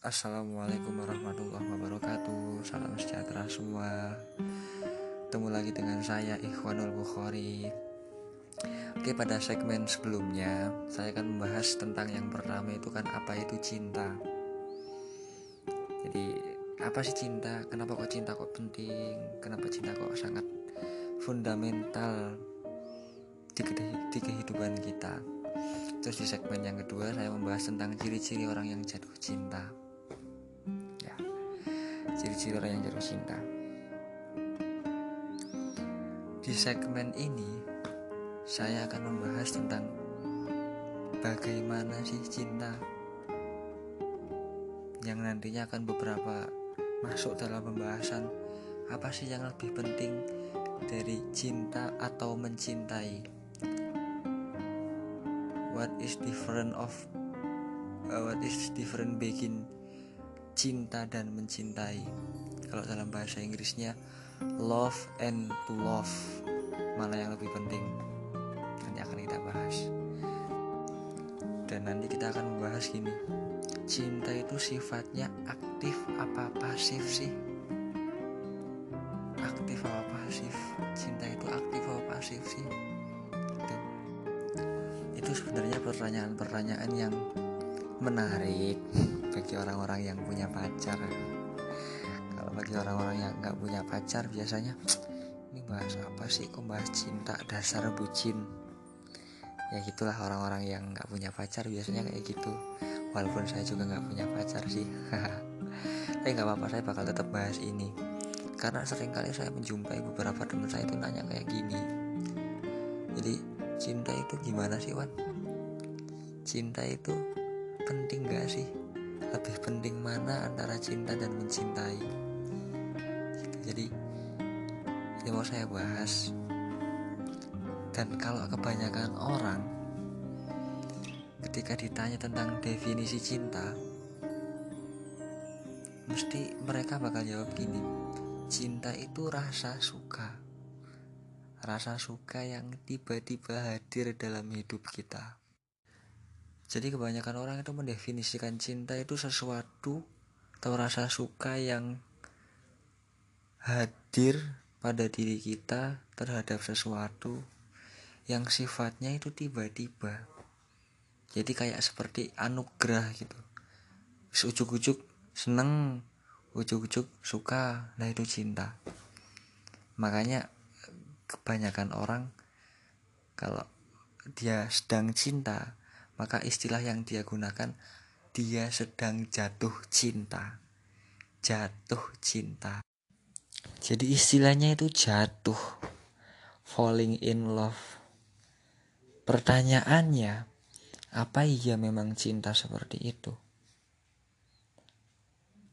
Assalamualaikum warahmatullahi wabarakatuh. Salam sejahtera semua. Ketemu lagi dengan saya Ikhwanul Bukhari. Oke pada segmen sebelumnya Saya akan membahas tentang yang pertama itu kan Apa itu cinta? Jadi apa sih cinta? Kenapa kok cinta kok penting? Kenapa cinta kok sangat fundamental Di, di kehidupan kita? Terus di segmen yang kedua saya membahas tentang ciri-ciri orang yang jatuh cinta. Ciri-ciri orang yang jatuh cinta. Di segmen ini saya akan membahas tentang bagaimana sih cinta yang nantinya akan beberapa masuk dalam pembahasan apa sih yang lebih penting dari cinta atau mencintai what is different of uh, what is different begin cinta dan mencintai. Kalau dalam bahasa Inggrisnya love and to love. Mana yang lebih penting. Nanti akan kita bahas. Dan nanti kita akan membahas gini. Cinta itu sifatnya aktif apa pasif sih? Aktif apa pasif? Cinta itu aktif apa pasif sih? Itu sebenarnya pertanyaan-pertanyaan yang menarik bagi orang-orang yang punya pacar. Kalau bagi orang-orang yang nggak punya pacar biasanya ini bahas apa sih? Kok bahas cinta? Dasar bucin. Ya gitulah orang-orang yang nggak punya pacar biasanya kayak gitu. Walaupun saya juga nggak punya pacar sih. Tapi nggak apa-apa saya bakal tetap bahas ini. Karena sering kali saya menjumpai beberapa teman saya itu nanya kayak gini. Jadi cinta itu gimana sih Wan? Cinta itu penting gak sih lebih penting mana antara cinta dan mencintai? Jadi ini mau saya bahas. Dan kalau kebanyakan orang ketika ditanya tentang definisi cinta mesti mereka bakal jawab gini cinta itu rasa suka. Rasa suka yang tiba-tiba hadir dalam hidup kita. Jadi kebanyakan orang itu mendefinisikan cinta itu sesuatu atau rasa suka yang hadir pada diri kita terhadap sesuatu yang sifatnya itu tiba-tiba. Jadi kayak seperti anugerah gitu. Ujuk-ujuk seneng, ujuk-ujuk suka, nah itu cinta. Makanya kebanyakan orang kalau dia sedang cinta maka istilah yang dia gunakan dia sedang jatuh cinta. Jatuh cinta. Jadi istilahnya itu jatuh. Falling in love. Pertanyaannya apa iya memang cinta seperti itu?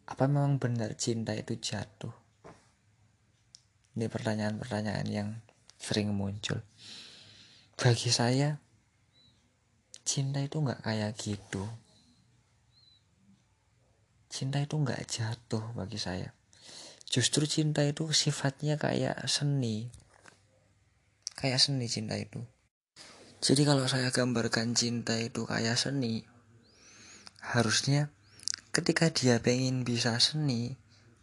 Apa memang benar cinta itu jatuh? Ini pertanyaan-pertanyaan yang sering muncul. Bagi saya, cinta itu nggak kayak gitu. Cinta itu nggak jatuh bagi saya. Justru cinta itu sifatnya kayak seni. Kayak seni cinta itu. Jadi kalau saya gambarkan cinta itu kayak seni, harusnya ketika dia pengen bisa seni,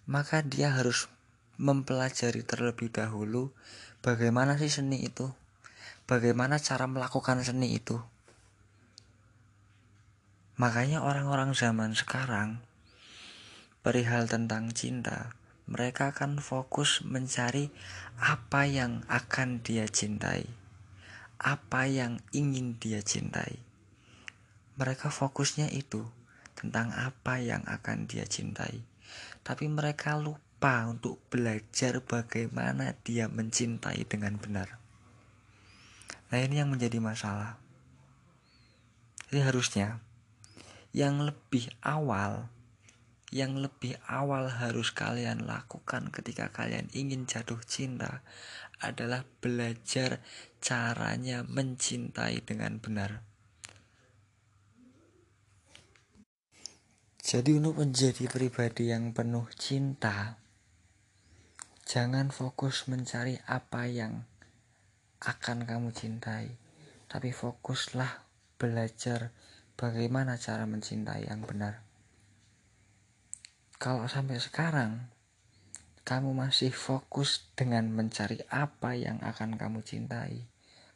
maka dia harus mempelajari terlebih dahulu bagaimana sih seni itu bagaimana cara melakukan seni itu makanya orang-orang zaman sekarang perihal tentang cinta mereka akan fokus mencari apa yang akan dia cintai apa yang ingin dia cintai mereka fokusnya itu tentang apa yang akan dia cintai tapi mereka lupa untuk belajar bagaimana dia mencintai dengan benar. Nah ini yang menjadi masalah. Jadi harusnya yang lebih awal, yang lebih awal harus kalian lakukan ketika kalian ingin jatuh cinta adalah belajar caranya mencintai dengan benar. Jadi untuk menjadi pribadi yang penuh cinta, Jangan fokus mencari apa yang akan kamu cintai, tapi fokuslah belajar bagaimana cara mencintai yang benar. kalau sampai sekarang kamu masih fokus dengan mencari apa yang akan kamu cintai,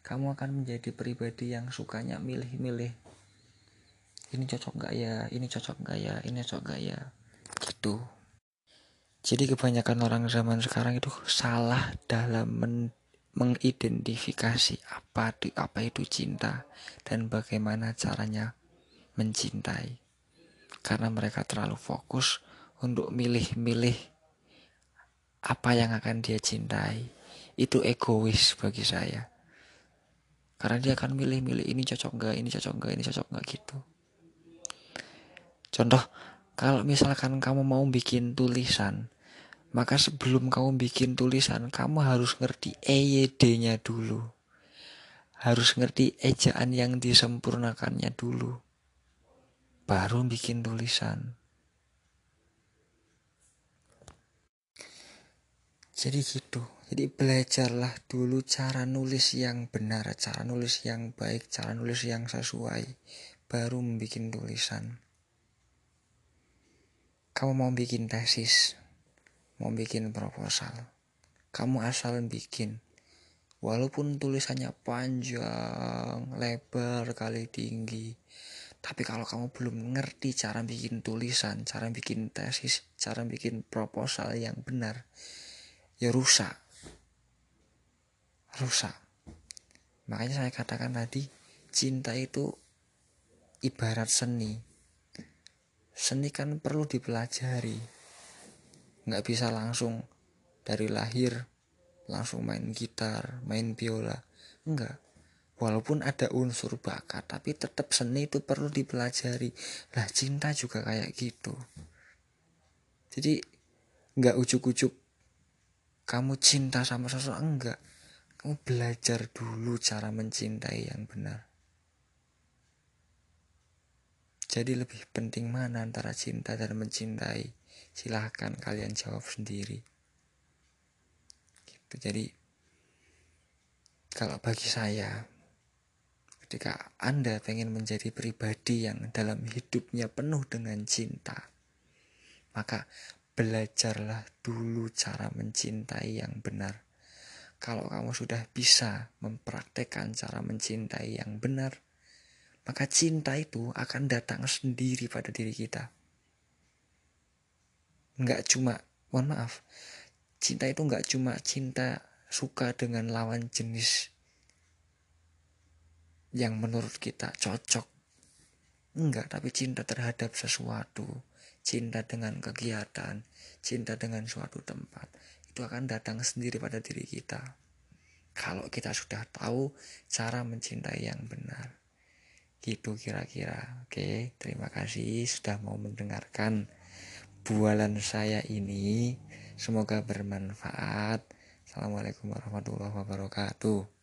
kamu akan menjadi pribadi yang sukanya milih-milih. Ini cocok gak ya? Ini cocok gak ya? Ini cocok gak ya? Gitu. Jadi kebanyakan orang zaman sekarang itu salah dalam men mengidentifikasi apa itu, apa itu cinta dan bagaimana caranya mencintai. Karena mereka terlalu fokus untuk milih-milih apa yang akan dia cintai. Itu egois bagi saya. Karena dia akan milih-milih ini cocok nggak ini cocok nggak ini cocok nggak gitu. Contoh kalau misalkan kamu mau bikin tulisan maka sebelum kamu bikin tulisan kamu harus ngerti EYD-nya dulu. Harus ngerti ejaan yang disempurnakannya dulu baru bikin tulisan. Jadi gitu. Jadi belajarlah dulu cara nulis yang benar cara nulis yang baik cara nulis yang sesuai. Baru membuat tulisan. Kamu mau bikin tesis mau bikin proposal. Kamu asal bikin. Walaupun tulisannya panjang lebar kali tinggi tapi kalau kamu belum ngerti cara bikin tulisan, cara bikin tesis, cara bikin proposal yang benar, ya rusak. Rusak. Makanya saya katakan tadi cinta itu ibarat seni. Seni kan perlu dipelajari. Nggak bisa langsung dari lahir langsung main gitar main biola. Enggak walaupun ada unsur bakat tapi tetap seni itu perlu dipelajari. Lah cinta juga kayak gitu. Jadi nggak ujuk-ujuk kamu cinta sama seseorang enggak. Kamu belajar dulu cara mencintai yang benar. Jadi lebih penting mana antara cinta dan mencintai? Silahkan kalian jawab sendiri. Gitu. Jadi kalau bagi saya ketika anda pengen menjadi pribadi yang dalam hidupnya penuh dengan cinta maka belajarlah dulu cara mencintai yang benar. Kalau kamu sudah bisa mempraktekkan cara mencintai yang benar, maka cinta itu akan datang sendiri pada diri kita. Enggak cuma, mohon maaf, cinta itu enggak cuma cinta suka dengan lawan jenis yang menurut kita cocok. Enggak, tapi cinta terhadap sesuatu cinta dengan kegiatan, cinta dengan suatu tempat, itu akan datang sendiri pada diri kita. Kalau kita sudah tahu cara mencintai yang benar. Gitu kira-kira. Oke, terima kasih sudah mau mendengarkan bualan saya ini. Semoga bermanfaat. Assalamualaikum warahmatullahi wabarakatuh.